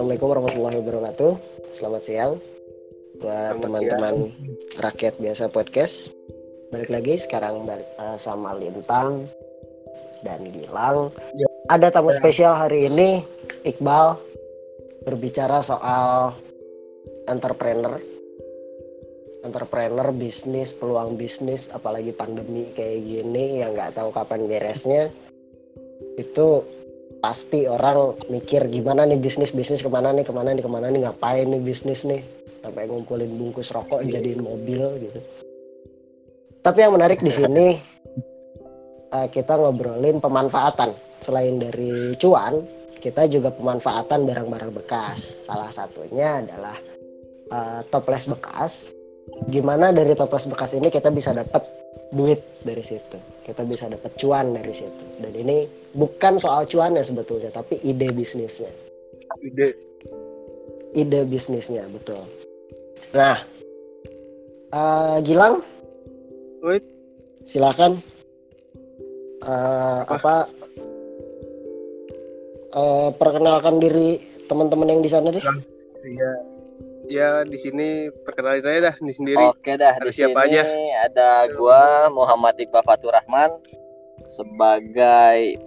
Assalamualaikum warahmatullahi wabarakatuh. Selamat siang buat teman-teman rakyat biasa podcast. Balik lagi sekarang balik eh, sama Lintang dan Gilang. Ya. Ada tamu spesial hari ini, Iqbal berbicara soal entrepreneur. Entrepreneur, bisnis, peluang bisnis, apalagi pandemi kayak gini yang nggak tahu kapan beresnya. Itu pasti orang mikir gimana nih bisnis bisnis ke mana nih ke mana nih ke mana nih? Ngapain nih bisnis nih? Sampai ngumpulin bungkus rokok jadiin mobil gitu. Tapi yang menarik di sini eh, kita ngobrolin pemanfaatan. Selain dari cuan kita juga pemanfaatan barang-barang bekas. Salah satunya adalah eh, toples bekas. Gimana dari toples bekas ini kita bisa dapat duit dari situ kita bisa dapat cuan dari situ. Dan ini bukan soal cuannya sebetulnya tapi ide bisnisnya. Ide. Ide bisnisnya betul. Nah eh, Gilang? Wait. silakan. Eh, apa? Eh, perkenalkan diri teman-teman yang di sana deh. Iya ya di sini perkenalin aja dah di sendiri Oke dah Ada di siapa sini aja? ada gua Muhammad Iqbal Fatur Rahman sebagai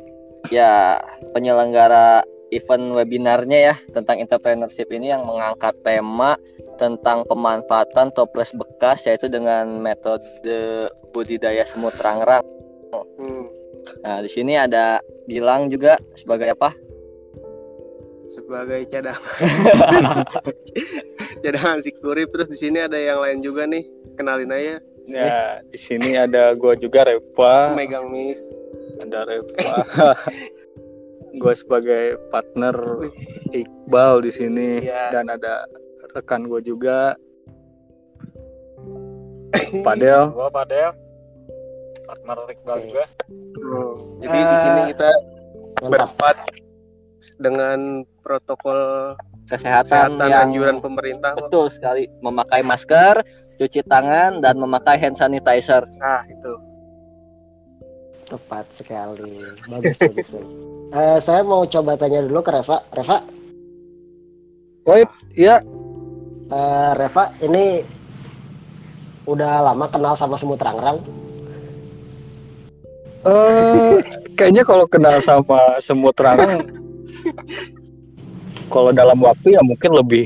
ya penyelenggara event webinarnya ya tentang entrepreneurship ini yang mengangkat tema tentang pemanfaatan toples bekas yaitu dengan metode budidaya semut rangrang. Hmm, Nah, di sini ada Gilang juga sebagai apa? Sebagai cadangan. Cadangan si kurip. Terus di sini ada yang lain juga nih. Kenalin aja. Ya, di sini ada gua juga Repa, megang mic ada Repa. gue sebagai partner Iqbal di sini. Iya. dan ada rekan gue juga. Padel. Gua Padel. Partner Iqbal juga. Hmm, jadi di sini Eh, kita berempat dengan protokol Kesehatan, kesehatan yang anjuran pemerintah kok. betul sekali. Memakai masker, cuci tangan dan memakai hand sanitizer. nah itu. Tepat sekali. Bagus bagus bagus. Eh, saya mau coba tanya dulu ke Reva. Reva? Oh iya, eh, Reva ini udah lama kenal sama semut rangrang? Eh kayaknya kalau kenal sama semut rangrang kalau dalam waktu ya mungkin lebih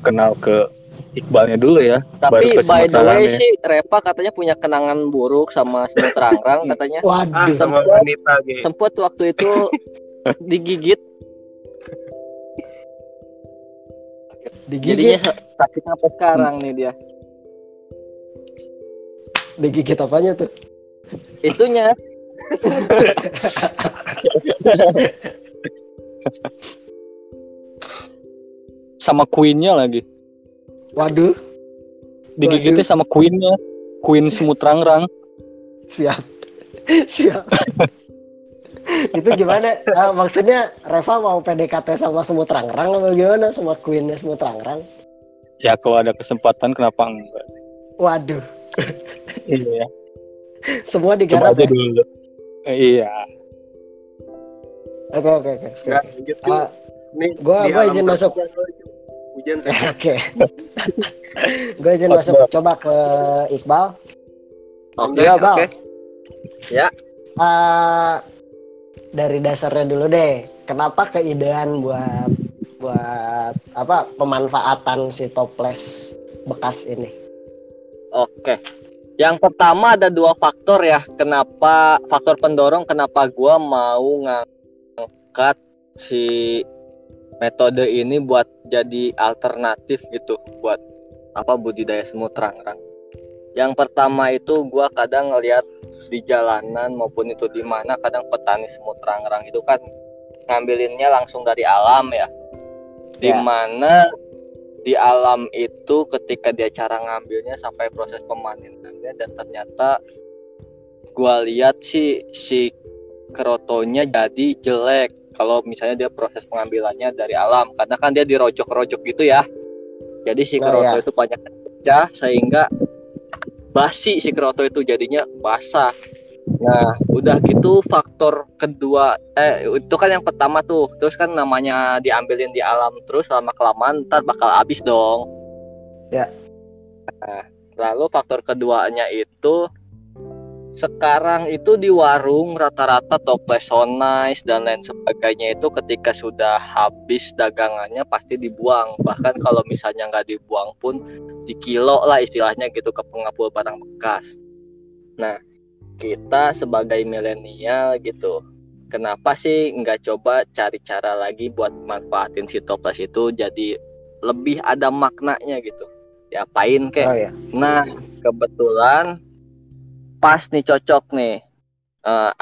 kenal ke Iqbalnya dulu ya. Tapi Baru by the way sih Repa katanya punya kenangan buruk sama semut rangrang katanya. ah waduh sama Sempet. wanita gitu Sempet waktu itu digigit jadinya digigit se- sakit sampai sekarang nih dia. digigit apanya tuh Itunya sama Queennya lagi. waduh Digigitnya sama Queennya. Queen semut rangrang. siap siap itu gimana Ah, maksudnya Reva mau PDKT sama semut rangrang atau gimana sama queennya semut rangrang Ya kalau ada kesempatan kenapa enggak? waduh Iya. semua Coba digarap aja ya? dulu. Iya. Oke oke oke. Ah. Nih gua- gua izin masuk. hujan? Oke. Gue izin masuk coba ke Iqbal. Oke, Iya, oke. Bang. Eh, dari dasarnya dulu deh. Kenapa keidean buat buat apa pemanfaatan si toples bekas ini? Oke. Yang pertama ada dua faktor ya. Kenapa faktor pendorong kenapa gua mau ngangkat si metode ini buat jadi alternatif gitu buat apa budidaya semut rangrang. Yang pertama itu gua kadang ngelihat di jalanan maupun itu di mana kadang petani semut rangrang itu kan ngambilinnya langsung dari alam ya. Di Ya. mana di alam itu ketika dia cara ngambilnya sampai proses pemanenannya dan ternyata gua lihat sih si kerotonya jadi jelek kalau misalnya dia proses pengambilannya dari alam karena kan dia dirojok-rojok gitu ya jadi si Nah, keroto ya. itu banyak pecah sehingga basi si keroto itu jadinya basah Nah, udah gitu faktor kedua eh itu kan yang pertama tuh. Terus kan namanya diambilin di alam terus lama kelamaan ntar bakal habis dong. Ya. Nah, lalu faktor keduanya itu sekarang itu di warung rata-rata toples nice dan lain sebagainya itu ketika sudah habis dagangannya pasti dibuang. Bahkan kalau misalnya nggak dibuang pun di kilo lah istilahnya gitu ke pengapul barang bekas. Nah kita sebagai milenial gitu kenapa sih nggak coba cari cara lagi buat manfaatin si toples itu jadi lebih ada maknanya gitu? Diapain kek? Oh ya. Nah, kebetulan pas nih cocok nih. A-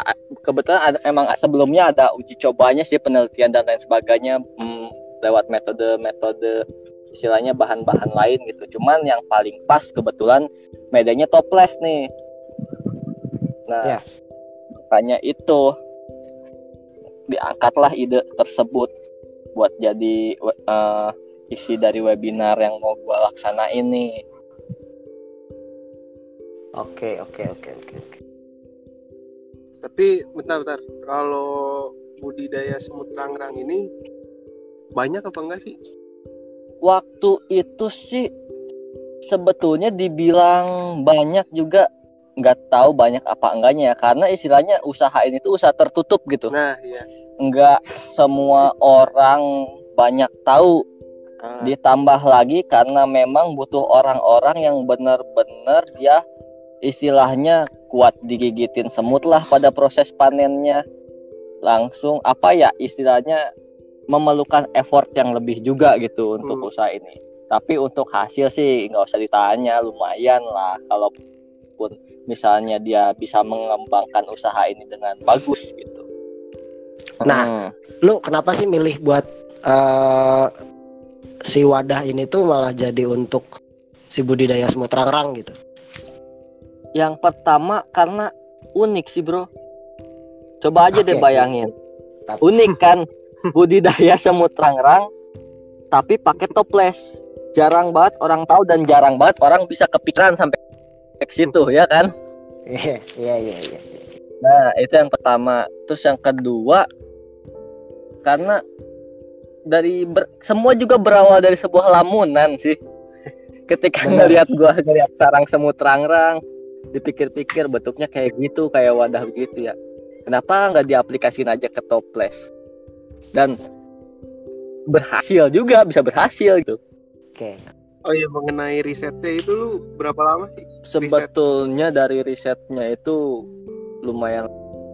kebetulan ada, emang sebelumnya ada uji cobanya sih penelitian dan lain sebagainya hmm, lewat metode-metode istilahnya bahan-bahan lain gitu. Cuman yang paling pas kebetulan medianya toples nih. Nah, Ya. makanya itu diangkatlah ide tersebut buat jadi eh, isi dari webinar yang mau gua laksanain nih. Oke, oke, oke, oke. oke. Tapi bentar bentar. Kalau budidaya semut rangrang ini banyak apa enggak sih? waktu itu sih sebetulnya dibilang banyak juga nggak tahu banyak apa enggaknya ya karena istilahnya usaha ini tuh usaha tertutup gitu Nah, iya. nggak semua orang banyak tahu Ah, ditambah lagi karena memang butuh orang-orang yang benar-benar dia istilahnya kuat digigitin semut lah pada proses panennya langsung apa ya istilahnya memerlukan effort yang lebih juga gitu untuk Hmm. usaha ini tapi untuk hasil sih nggak usah ditanya lumayan lah kalaupun misalnya dia bisa mengembangkan usaha ini dengan bagus gitu Nah, Hmm. Lu kenapa sih milih buat eh, si wadah ini tuh malah jadi untuk si budidaya semut rangrang gitu? Yang pertama karena unik sih bro. Coba aja deh Oke. bayangin. Tapi- Unik kan budidaya semut rangrang tapi pakai toples. Jarang banget orang tahu dan jarang banget orang bisa kepikiran sampai ke situ ya kan. Iya, iya, iya, iya. Nah itu yang pertama. Terus yang kedua karena dari ber- semua juga berawal dari sebuah lamunan sih. Ketika ngelihat gua ngelihat sarang semut rangrang, dipikir-pikir bentuknya kayak gitu, kayak wadah begitu ya. Kenapa nggak diaplikasiin aja ke toples? Dan berhasil juga, bisa berhasil gitu. Oke. Oh iya mengenai risetnya itu lu berapa lama sih? Sebetulnya dari risetnya itu lumayan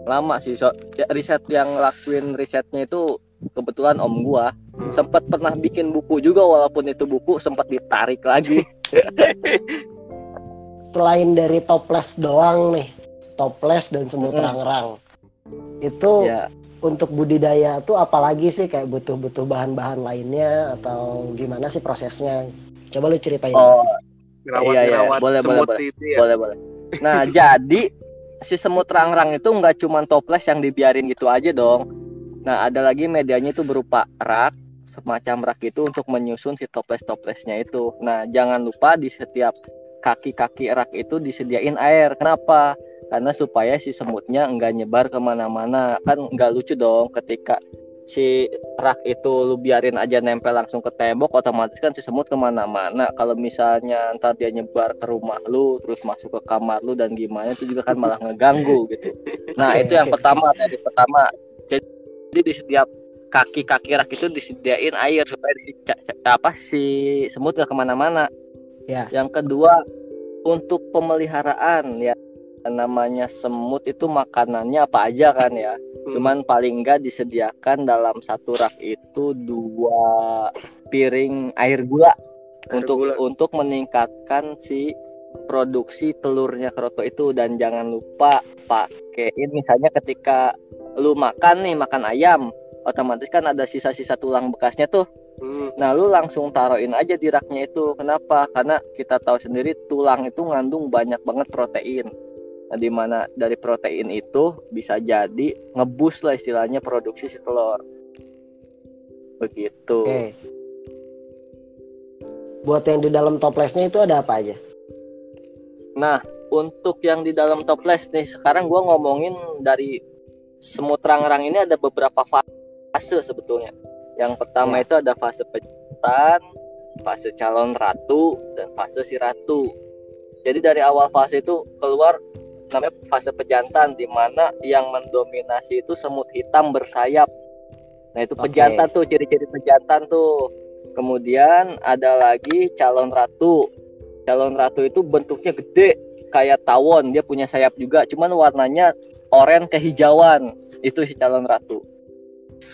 lama sih. So, ya, riset yang lakuin risetnya itu kebetulan om gua sempat pernah bikin buku juga walaupun itu buku sempat ditarik lagi. Selain dari toples doang nih, toples dan semut Mm-mm. rangrang. Itu ya, untuk budidaya tuh apalagi sih kayak butuh-butuh bahan-bahan lainnya atau gimana sih prosesnya? Coba lu ceritain. oh Ngerawat Iya, iya. ngerawat Boleh, boleh, semut itu ya. boleh boleh. Nah jadi si semut rangrang itu nggak cuma toples yang dibiarin gitu aja dong. Nah ada lagi medianya itu berupa rak semacam rak itu untuk menyusun si toples-toplesnya itu. Nah jangan lupa di setiap kaki-kaki rak itu disediain air. Kenapa? Karena supaya si semutnya enggak nyebar ke mana-mana. Kan nggak lucu dong ketika si rak itu lu biarin aja nempel langsung ke tembok otomatis kan si semut ke mana-mana kalau misalnya ntar dia nyebar ke rumah lu terus masuk ke kamar lu dan gimana itu juga kan malah ngeganggu gitu nah itu yang pertama tadi pertama jadi di setiap kaki-kaki rak itu disediain air supaya si, apa si semut gak ke mana-mana Ya. yang kedua untuk pemeliharaan ya namanya semut itu makanannya apa aja kan ya Hmm. Cuman paling enggak disediakan dalam satu rak itu dua piring air gula Air untuk gula. untuk meningkatkan si produksi telurnya kroto itu dan jangan lupa pakein misalnya ketika lu makan nih makan ayam otomatis kan ada sisa-sisa tulang bekasnya tuh Hmm. Nah, lu langsung taruhin aja di raknya itu. Kenapa? Karena kita tahu sendiri tulang itu ngandung banyak banget protein. Nah, di mana dari protein itu bisa jadi ngebus lah istilahnya produksi si telur. Begitu. Oke. Buat yang di dalam toplesnya itu ada apa aja? Nah, untuk yang di dalam toples nih sekarang gua ngomongin dari semut rang-rang ini ada beberapa fase sebetulnya yang pertama Ya. itu ada fase pejantan fase calon ratu dan fase si ratu. Jadi dari awal fase itu keluar namanya fase pejantan di mana yang mendominasi itu semut hitam bersayap. Nah itu pejantan tuh ciri-ciri pejantan tuh. Kemudian ada lagi calon ratu. Calon ratu itu bentuknya gede kayak tawon dia punya sayap juga. Cuman warnanya oranye kehijauan. Itu si calon ratu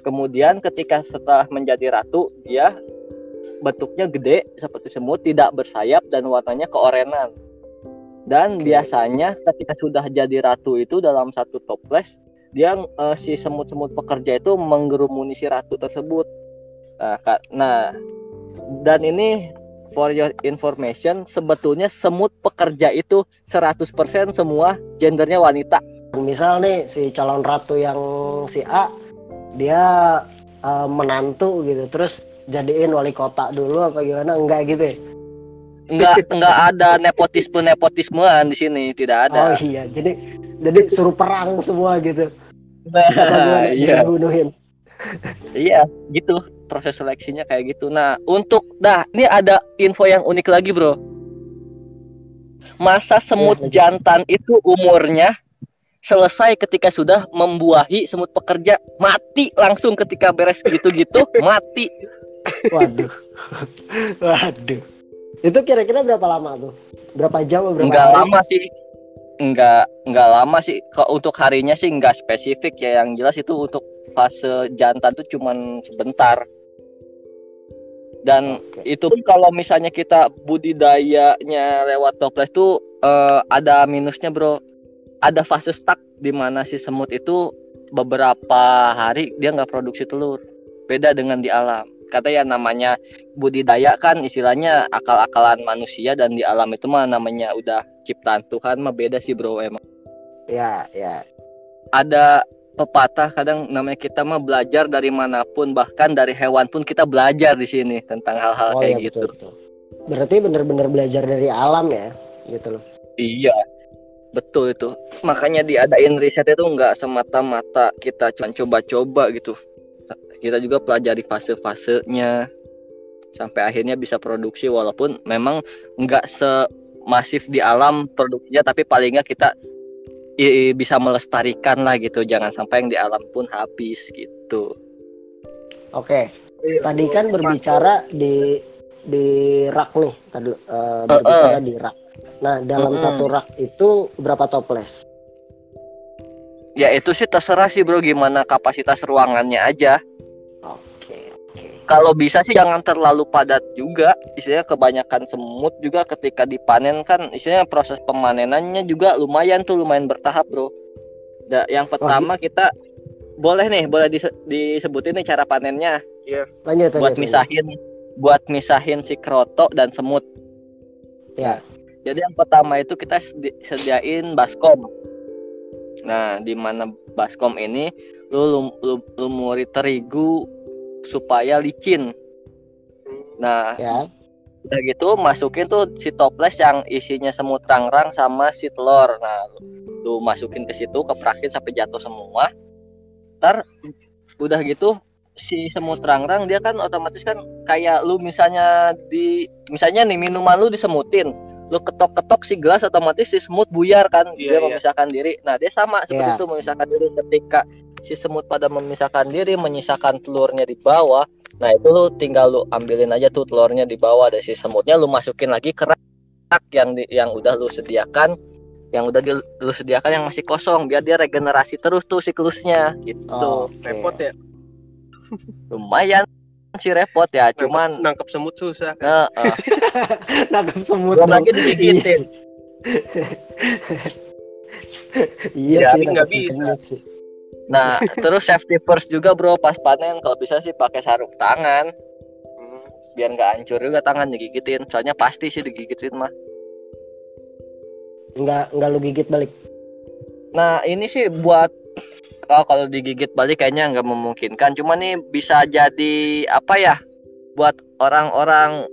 kemudian ketika setelah menjadi ratu dia bentuknya gede seperti semut tidak bersayap dan warnanya keorenan. Dan biasanya ketika sudah jadi ratu itu dalam satu toples dia eh, si semut-semut pekerja itu menggerumuni si ratu tersebut. Nah, ka- nah dan ini for your information sebetulnya semut pekerja itu 100% semua gendernya wanita. Misal nih si calon ratu yang si A dia eh, menantu gitu. Terus jadiin wali kota dulu apa gimana? Enggak gitu ya? Nggak nggak ada nepotisme nepotismean di sini. Tidak oh ada iya jadi jadi suruh perang semua gitu. Nah, iya. Dibunuhin. iya gitu. Proses seleksinya kayak gitu. Nah untuk nah ini ada info yang unik lagi bro. Masa semut lanjut. jantan itu umurnya selesai ketika sudah membuahi semut pekerja mati langsung ketika beres gitu-gitu mati waduh waduh itu kira-kira berapa lama tuh berapa jam berapa Enggak hari? lama sih. Enggak enggak lama sih. Kalau untuk harinya sih enggak spesifik ya. Yang jelas itu untuk fase jantan tuh cuman sebentar. Dan Oke. itu pun kalau misalnya kita budidayanya lewat toples tuh eh, ada minusnya, Bro. Ada fase stuck di mana si semut itu beberapa hari dia nggak produksi telur. Beda dengan di alam. Kata ya namanya budidaya kan istilahnya akal-akalan manusia dan di alam itu mah namanya udah ciptaan Tuhan mah beda sih bro emang ya ya ada pepatah kadang namanya kita mah belajar dari mana pun bahkan dari hewan pun kita belajar di sini tentang hal-hal oh kayak iya gitu betul, betul. berarti bener-bener belajar dari alam ya gitu loh iya betul itu. Makanya diadain riset itu nggak semata-mata kita cuma coba-coba gitu. Kita juga pelajari fase-fasenya. Sampai akhirnya bisa produksi walaupun memang nggak semasif di alam produksinya tapi paling nggak kita i- i- bisa melestarikan lah gitu. Jangan sampai yang di alam pun habis gitu. Oke. Iya, tadi kan berbicara di di rak nih. Tadi eh, berbicara di rak nah dalam Mm-mm. satu rak itu berapa toples? Ya itu sih terserah sih bro. Gimana kapasitas ruangannya aja. Oke oke. Kalau bisa sih jangan terlalu padat juga. Istilahnya kebanyakan semut juga ketika dipanen kan istilahnya proses pemanenannya juga lumayan tuh lumayan bertahap bro. Da- yang pertama kita boleh nih boleh dise- disebutin nih cara panennya. Lanjut lanjut, buat lanjut. misahin buat misahin si kroto dan semut. Ya. Jadi yang pertama itu kita sedi- sediain baskom. Nah di mana baskom ini lu, lu- lumuri terigu supaya licin. Nah ya. udah gitu masukin tuh si toples yang isinya semut rang-rang sama si telur. Nah lu, lu masukin ke situ keprakin sampai jatuh semua. Ntar udah gitu si semut rang-rang dia kan otomatis kan kayak lu misalnya di misalnya nih minuman lu disemutin lu ketok-ketok si gelas otomatis si semut buyar kan Iya, dia iya. memisahkan diri nah dia sama seperti Iya. itu memisahkan diri ketika si semut pada memisahkan diri menyisakan telurnya di bawah nah itu lu tinggal lu ambilin aja tuh telurnya di bawah dari si semutnya lu masukin lagi ke rak yang di, yang udah lu sediakan yang udah di, lu sediakan yang masih kosong biar dia regenerasi terus tuh siklusnya gitu Oh, oke. repot ya lumayan sih repot ya cuman nangkep semut susah. Eh, eh, nangkep semut belum lagi digigitin iya Ya, sih nggak bisa. semut sih. Nah, terus safety first juga bro pas panen. Kalau bisa sih pakai sarung tangan. Hmm. biar nggak hancur juga tangan digigitin. Soalnya pasti sih digigitin mah. nggak nggak lu gigit balik? Nah, ini sih buat oh, kalau digigit balik kayaknya nggak memungkinkan. Cuma nih bisa jadi apa ya? Buat orang-orang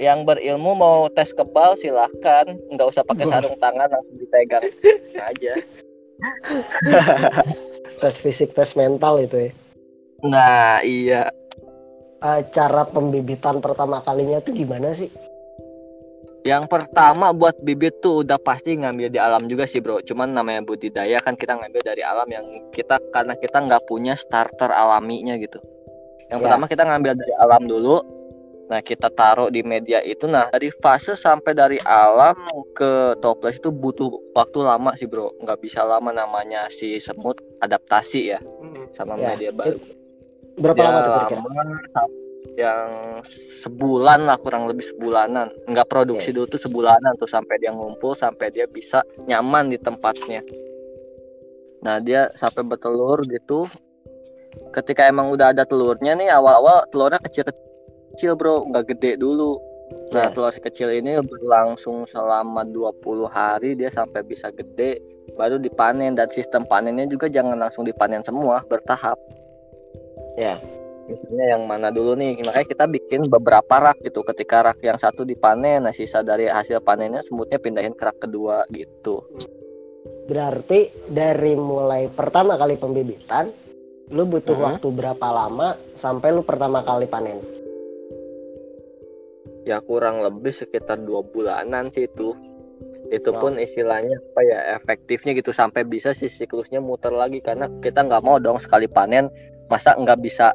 yang berilmu mau tes kebal silahkan nggak usah pakai sarung tangan langsung dipegang aja tes fisik tes mental itu ya nah iya Eh, cara pembibitan pertama kalinya tuh gimana sih yang pertama buat bibit tuh udah pasti ngambil di alam juga sih bro. Cuman namanya budidaya kan kita ngambil dari alam yang kita karena kita nggak punya starter alaminya gitu. Yang Ya. pertama kita ngambil dari alam dulu. Nah kita taruh di media itu. Nah dari fase sampai dari alam ke toples itu butuh waktu lama sih bro. Nggak bisa lama namanya si semut adaptasi ya Mm. sama Ya, media baru. berapa Dia lama tuh kira-kira yang sebulan lah kurang lebih sebulanan. Nggak produksi Oke. dulu tuh sebulanan tuh sampai dia ngumpul sampai dia bisa nyaman di tempatnya. Nah dia sampai bertelur gitu. Ketika emang udah ada telurnya nih awal-awal telurnya kecil-kecil bro. Nggak gede dulu. Nah Ya. telur kecil ini berlangsung selama 20 hari dia sampai bisa gede baru dipanen. Dan sistem panennya juga jangan langsung dipanen semua bertahap. Ya misalnya yang mana dulu nih makanya kita bikin beberapa rak gitu. Ketika rak yang satu dipanen nah sisa dari hasil panennya semutnya pindahin ke rak kedua gitu. Berarti dari mulai pertama kali pembibitan lu butuh Mhm. waktu berapa lama sampai lu pertama kali panen? Ya kurang lebih sekitar dua bulanan sih itu. Itu Wow. pun istilahnya apa ya efektifnya gitu. Sampai bisa si siklusnya muter lagi karena kita nggak mau dong sekali panen masa nggak bisa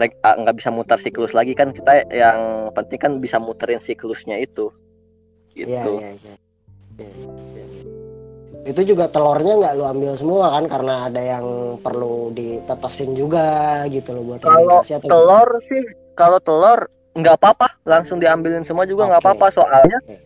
like, ah, nggak bisa muter siklus lagi kan kita yang penting kan bisa muterin siklusnya itu Iya, gitu iya. Iya, iya. Itu juga telurnya nggak lu ambil semua kan karena ada yang perlu ditetesin juga gitu loh buat Kalau atau telur sih kalau telur nggak apa-apa langsung diambilin semua juga nggak Oke. apa-apa soalnya Oke.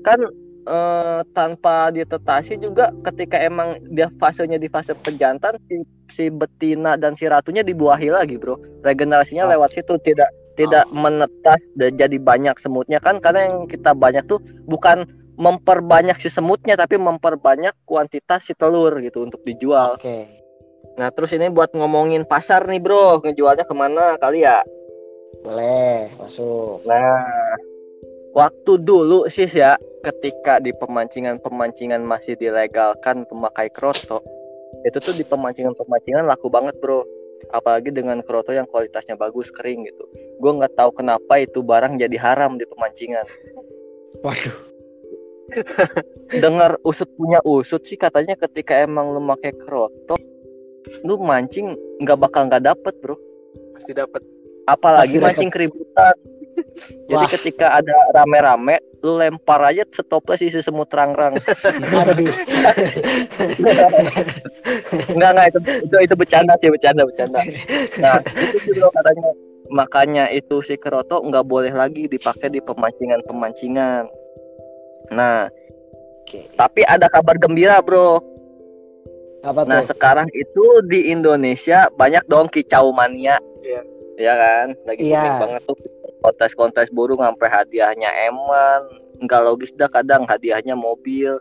kan eh, tanpa ditetasi juga ketika emang dia fasenya di fase pejantan si, si betina dan si ratunya dibuahi lagi bro regenerasinya Oh. lewat situ tidak tidak menetas dan jadi banyak semutnya kan karena yang kita banyak tuh bukan memperbanyak si semutnya tapi memperbanyak kuantitas si telur gitu untuk dijual Oke. nah terus ini buat ngomongin pasar nih bro ngejualnya ke mana kali ya Boleh, masuk. Nah, waktu dulu sih ya, ketika di pemancingan-pemancingan masih dilegalkan pemakai kroto, itu tuh di pemancingan-pemancingan laku banget bro. Apalagi dengan kroto yang kualitasnya bagus, kering gitu. Gue nggak tahu kenapa itu barang jadi haram di pemancingan. Waduh. Dengar usut punya usut sih katanya ketika emang lu pakai kroto, lu mancing nggak bakal nggak dapet bro. pasti dapat apalagi Pasti mancing keributan jadi Wah. ketika ada rame-rame lu lempar aja setoples isi semut rang-rang enggak enggak itu itu itu bercanda sih bercanda bercanda nah itu sih bro katanya makanya itu si keroto nggak boleh lagi dipakai di pemancingan pemancingan nah Oke. tapi ada kabar gembira bro Apa nah tuh? sekarang itu di Indonesia banyak dong kicau mania Iya. Iya kan lagi Iya. booming banget tuh kontes-kontes burung sampai hadiahnya eman. Nggak logis dah kadang hadiahnya mobil.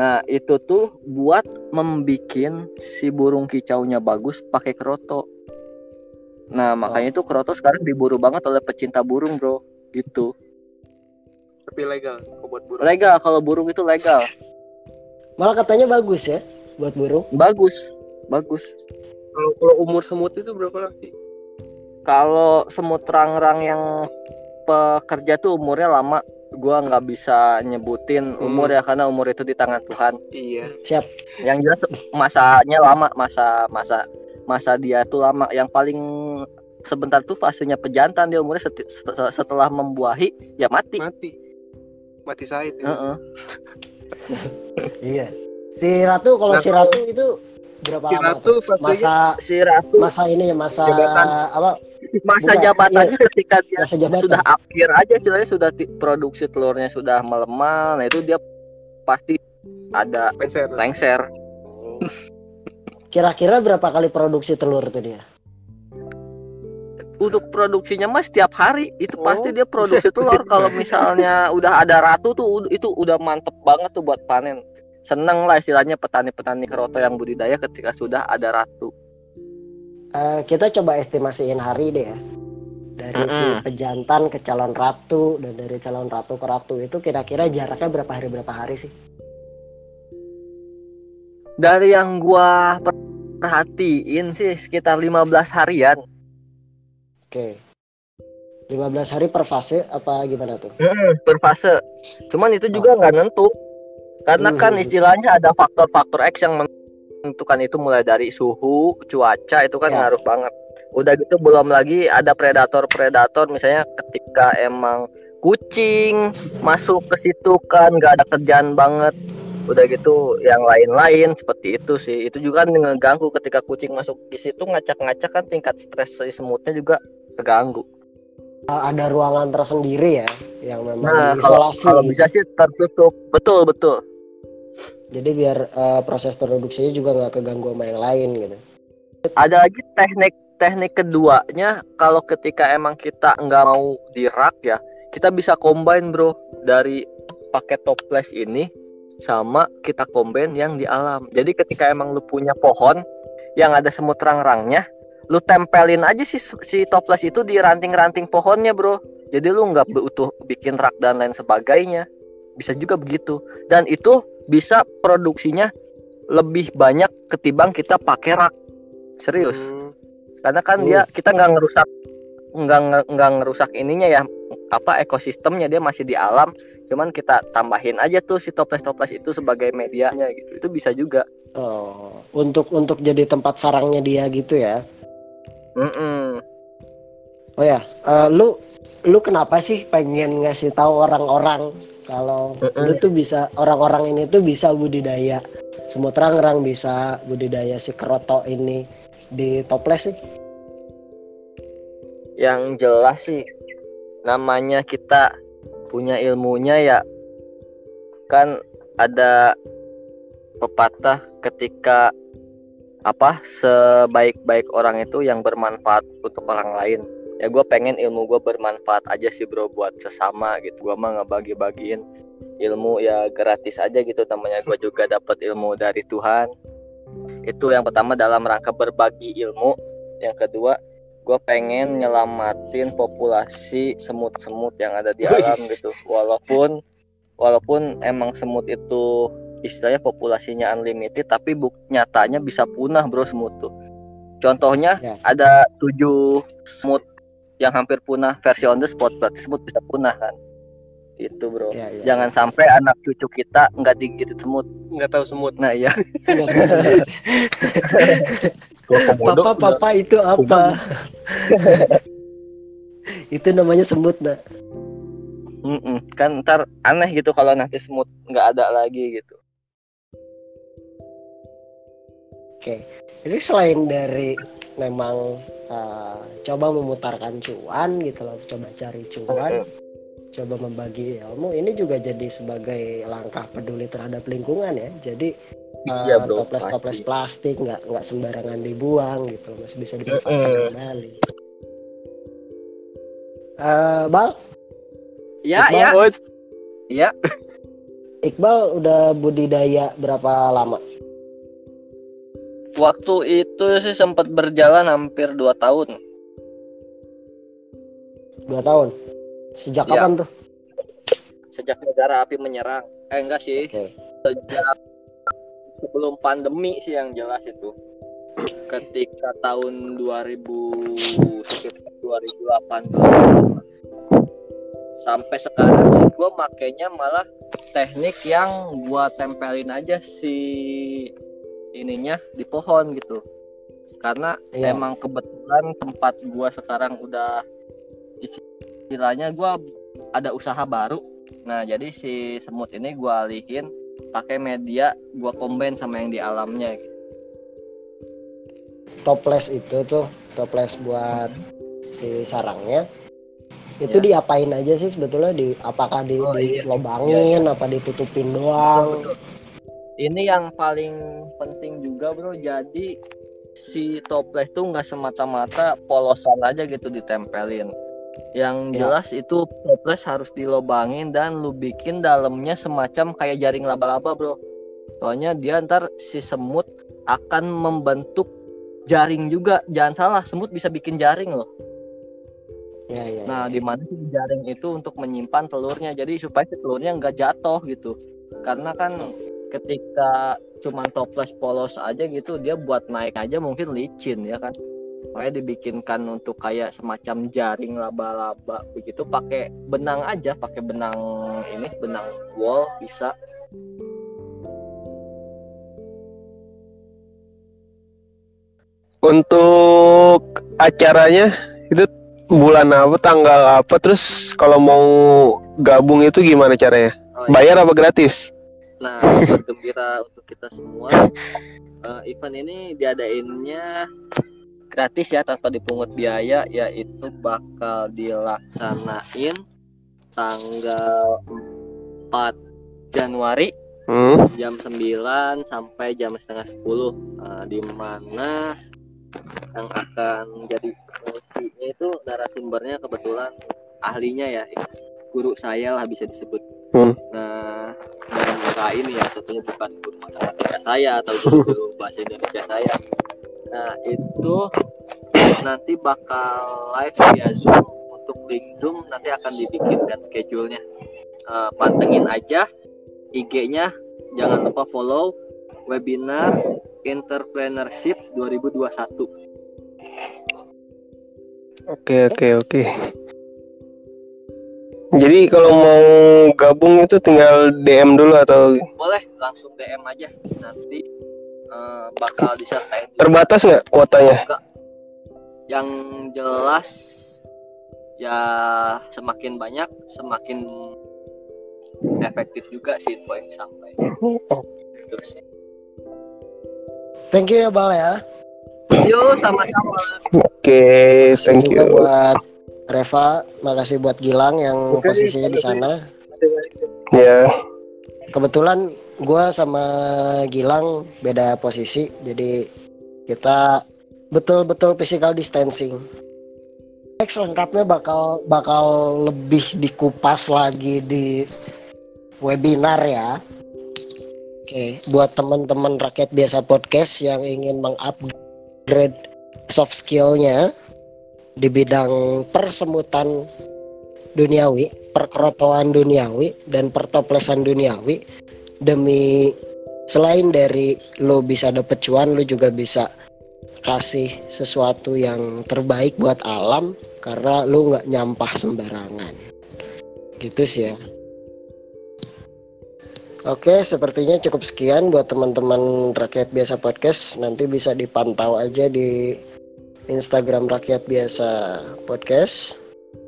Nah itu tuh buat membikin si burung kicaunya bagus pakai keroto. Nah makanya itu keroto sekarang diburu banget oleh pecinta burung bro. Gitu. Tapi legal kok buat burung. Legal kalau burung itu legal. Malah katanya bagus ya buat burung. bagus. Bagus. Kalau kalau umur semut itu berapa lagi kalau semut rang-rang yang pekerja tuh umurnya lama gua nggak bisa nyebutin Hmm. umur ya karena umur itu di tangan Tuhan iya Siap. yang jelas masanya lama masa masa masa dia tuh lama yang paling sebentar tuh fasenya pejantan dia umurnya seti- set- setelah membuahi ya mati mati mati Said ya. Heeh. Iya. Si Ratu kalau si Ratu itu berapa si lama? ratu fasenya Masa si ratu masa ini ya masa Jabatan. apa? Masa bukan, jabatannya ketika dia Masa jabatan. sudah akhir aja istilahnya sudah produksi telurnya sudah melemah nah itu dia pasti ada penser lengser. Kira-kira berapa kali produksi telur tuh dia? untuk produksinya mas setiap hari itu Oh, pasti dia produksi telur. Kalau misalnya udah ada ratu tuh itu udah mantep banget tuh buat panen. Seneng lah istilahnya petani-petani keroto yang budidaya ketika sudah ada ratu Eh, kita coba estimasiin hari deh ya. dari si Mm-mm. pejantan ke calon ratu dan dari calon ratu ke ratu itu kira-kira jaraknya berapa hari berapa hari sih? Dari yang gua perhatiin sih sekitar 15 harian. Oke. 15 hari per fase apa gimana tuh? per fase. Cuman itu juga nggak nentu. Karena kan Hmm. istilahnya ada faktor-faktor X yang menentukan itu mulai dari suhu, cuaca itu kan Ya. ngaruh banget. Udah gitu belum lagi ada predator-predator misalnya ketika emang kucing masuk ke situ kan nggak ada kerjaan banget. Udah gitu yang lain-lain seperti itu sih. Itu juga kan ngeganggu ketika kucing masuk di situ ngacak-ngacak kan tingkat stres si semutnya juga terganggu. Uh, ada ruangan tersendiri ya yang memang Nah, kalau kalau bisa sih tertutup. Betul, betul. Jadi biar uh, proses produksinya juga nggak keganggu sama yang lain gitu. ada lagi teknik teknik keduanya kalau ketika emang kita nggak mau di rak ya kita bisa combine bro. Dari paket toples ini sama kita combine yang di alam. Jadi ketika emang lu punya pohon yang ada semut rang-rangnya lu tempelin aja si si toples itu di ranting-ranting pohonnya bro. Jadi lu nggak butuh bikin rak dan lain sebagainya. Bisa juga begitu. Dan itu bisa produksinya lebih banyak ketimbang kita pakai rak serius Hmm, karena kan Hmm. dia kita nggak ngerusak nggak nggak ngerusak ininya ya apa ekosistemnya dia masih di alam cuman kita tambahin aja tuh si toples-toples itu sebagai medianya gitu itu bisa juga Oh, untuk untuk jadi tempat sarangnya dia gitu ya. Mm-mm. Oh ya, eh, lu lu kenapa sih pengen ngasih tahu orang-orang kalau Mm-mm. lu tuh bisa orang-orang ini tuh bisa budidaya semut rangrang bisa budidaya si keroto ini di toples sih? yang jelas sih namanya kita punya ilmunya ya kan ada pepatah ketika apa sebaik-baik orang itu yang bermanfaat untuk orang lain ya gue pengen ilmu gue bermanfaat aja sih bro buat sesama gitu. Gue mah ngebagi-bagiin ilmu ya gratis aja gitu. Namanya gue juga dapat ilmu dari Tuhan. Itu yang pertama dalam rangka berbagi ilmu. Yang kedua gue pengen nyelamatin populasi semut-semut yang ada di alam gitu. Walaupun walaupun emang semut itu istilahnya populasinya unlimited tapi buk nyatanya bisa punah bro semut tuh. Contohnya Ya. ada tujuh semut yang hampir punah versi on the spot berarti semut bisa punah kan itu bro Ya, ya. jangan sampai anak cucu kita nggak digigit semut nggak tahu semut nah iya papa papa itu apa? itu namanya semut nah. Mm-mm. kan ntar aneh gitu kalau nanti semut nggak ada lagi gitu Oke, jadi selain dari memang uh, coba memutarkan cuan gitu loh, coba cari cuan, coba membagi ilmu, ini juga jadi sebagai langkah peduli terhadap lingkungan ya. Jadi uh, Iya, bro, toples-toples pasti. plastik nggak nggak sembarangan dibuang gitu, masih bisa dimanfaatkan kembali. Eh, Bal, ya Iqbal, ya ya Iqbal udah budidaya berapa lama? Waktu itu sih sempat berjalan hampir dua tahun Dua tahun. Sejak Iya. kapan tuh? sejak negara api menyerang eh enggak sih Oke. sejak sebelum pandemi sih yang jelas itu ketika tahun 2000 sekitar 2018 sampai sekarang sih gue makainya malah teknik yang gua tempelin aja si ininya di pohon gitu karena Iya. emang kebetulan tempat gua sekarang udah istilahnya gua ada usaha baru nah jadi si semut ini gua alihin pakai media gua combine sama yang di alamnya gitu. toples itu tuh toples buat si sarangnya itu diapain aja sih sebetulnya di apakah di, Oh, iya. dilobangin apa ditutupin doang Betul. Ini yang paling penting juga bro. Jadi si toples tuh nggak semata-mata polosan aja gitu ditempelin. Yang Ya. jelas itu toples harus dilobangin dan lu bikin dalamnya semacam kayak jaring laba-laba bro. Soalnya dia ntar si semut akan membentuk jaring juga. Jangan salah, semut bisa bikin jaring loh. Ya, ya. Nah, di mana si jaring itu untuk menyimpan telurnya. Jadi supaya si telurnya nggak jatuh gitu. Karena kan ketika cuman toples polos aja gitu, dia buat naik aja mungkin licin ya kan. Makanya dibikinkan untuk kayak semacam jaring laba-laba begitu pakai benang aja, pakai benang ini, benang wall bisa. Untuk acaranya itu bulan apa, tanggal apa, terus kalau mau gabung itu gimana caranya? Oh, iya. Bayar apa gratis? Nah, kabar gembira untuk kita semua. eh, event ini diadainnya gratis ya tanpa dipungut biaya yaitu bakal dilaksanain tanggal 4 Januari Hmm. jam 9 sampai jam setengah 10 eh, di mana yang akan jadi MC-nya itu narasumbernya kebetulan ahlinya ya guru saya lah bisa disebut Hmm. nah enggak ini ya tentunya bukan guru matematika saya atau guru bahasa Indonesia saya. Nah itu nanti bakal live via Zoom. Untuk link Zoom nanti akan dibikinkan schedule-nya. Eh, pantengin aja IG-nya jangan lupa follow webinar entrepreneurship 2021 Oke oke oke. Jadi kalau mau gabung itu tinggal DM dulu atau boleh langsung DM aja. Nanti eh, bakal disertain terbatas nggak kuotanya? yang jelas ya semakin banyak semakin efektif juga sih info yang sampai terus. Thank you ya Bal ya. yuk sama-sama. Oke, Makasih thank juga you. buat Reva, makasih buat Gilang yang Oke, posisinya di sana. Ya, Kebetulan gua sama Gilang beda posisi, jadi kita betul-betul physical distancing. Next lengkapnya bakal bakal lebih dikupas lagi di webinar ya. Oke, buat teman-teman rakyat biasa podcast yang ingin mengupgrade soft skill-nya di bidang persemutan duniawi, perkerotoan duniawi dan pertoplesan duniawi demi selain dari lo bisa dapet cuan, lo juga bisa kasih sesuatu yang terbaik buat alam karena lo nggak nyampah sembarangan. Gitu sih ya. Oke, sepertinya cukup sekian buat teman-teman Rakyat Biasa Podcast. Nanti bisa dipantau aja di Instagram Rakyat Biasa Podcast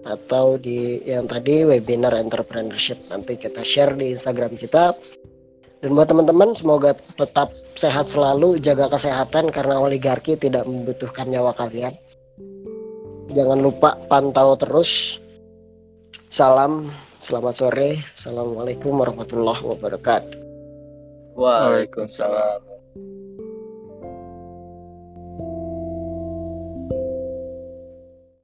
atau di yang tadi webinar entrepreneurship. Nanti kita share di Instagram kita. Dan buat teman-teman semoga tetap sehat selalu, jaga kesehatan karena oligarki tidak membutuhkan nyawa kalian. Jangan lupa pantau terus. Salam, selamat sore. Assalamualaikum warahmatullahi wabarakatuh. Waalaikumsalam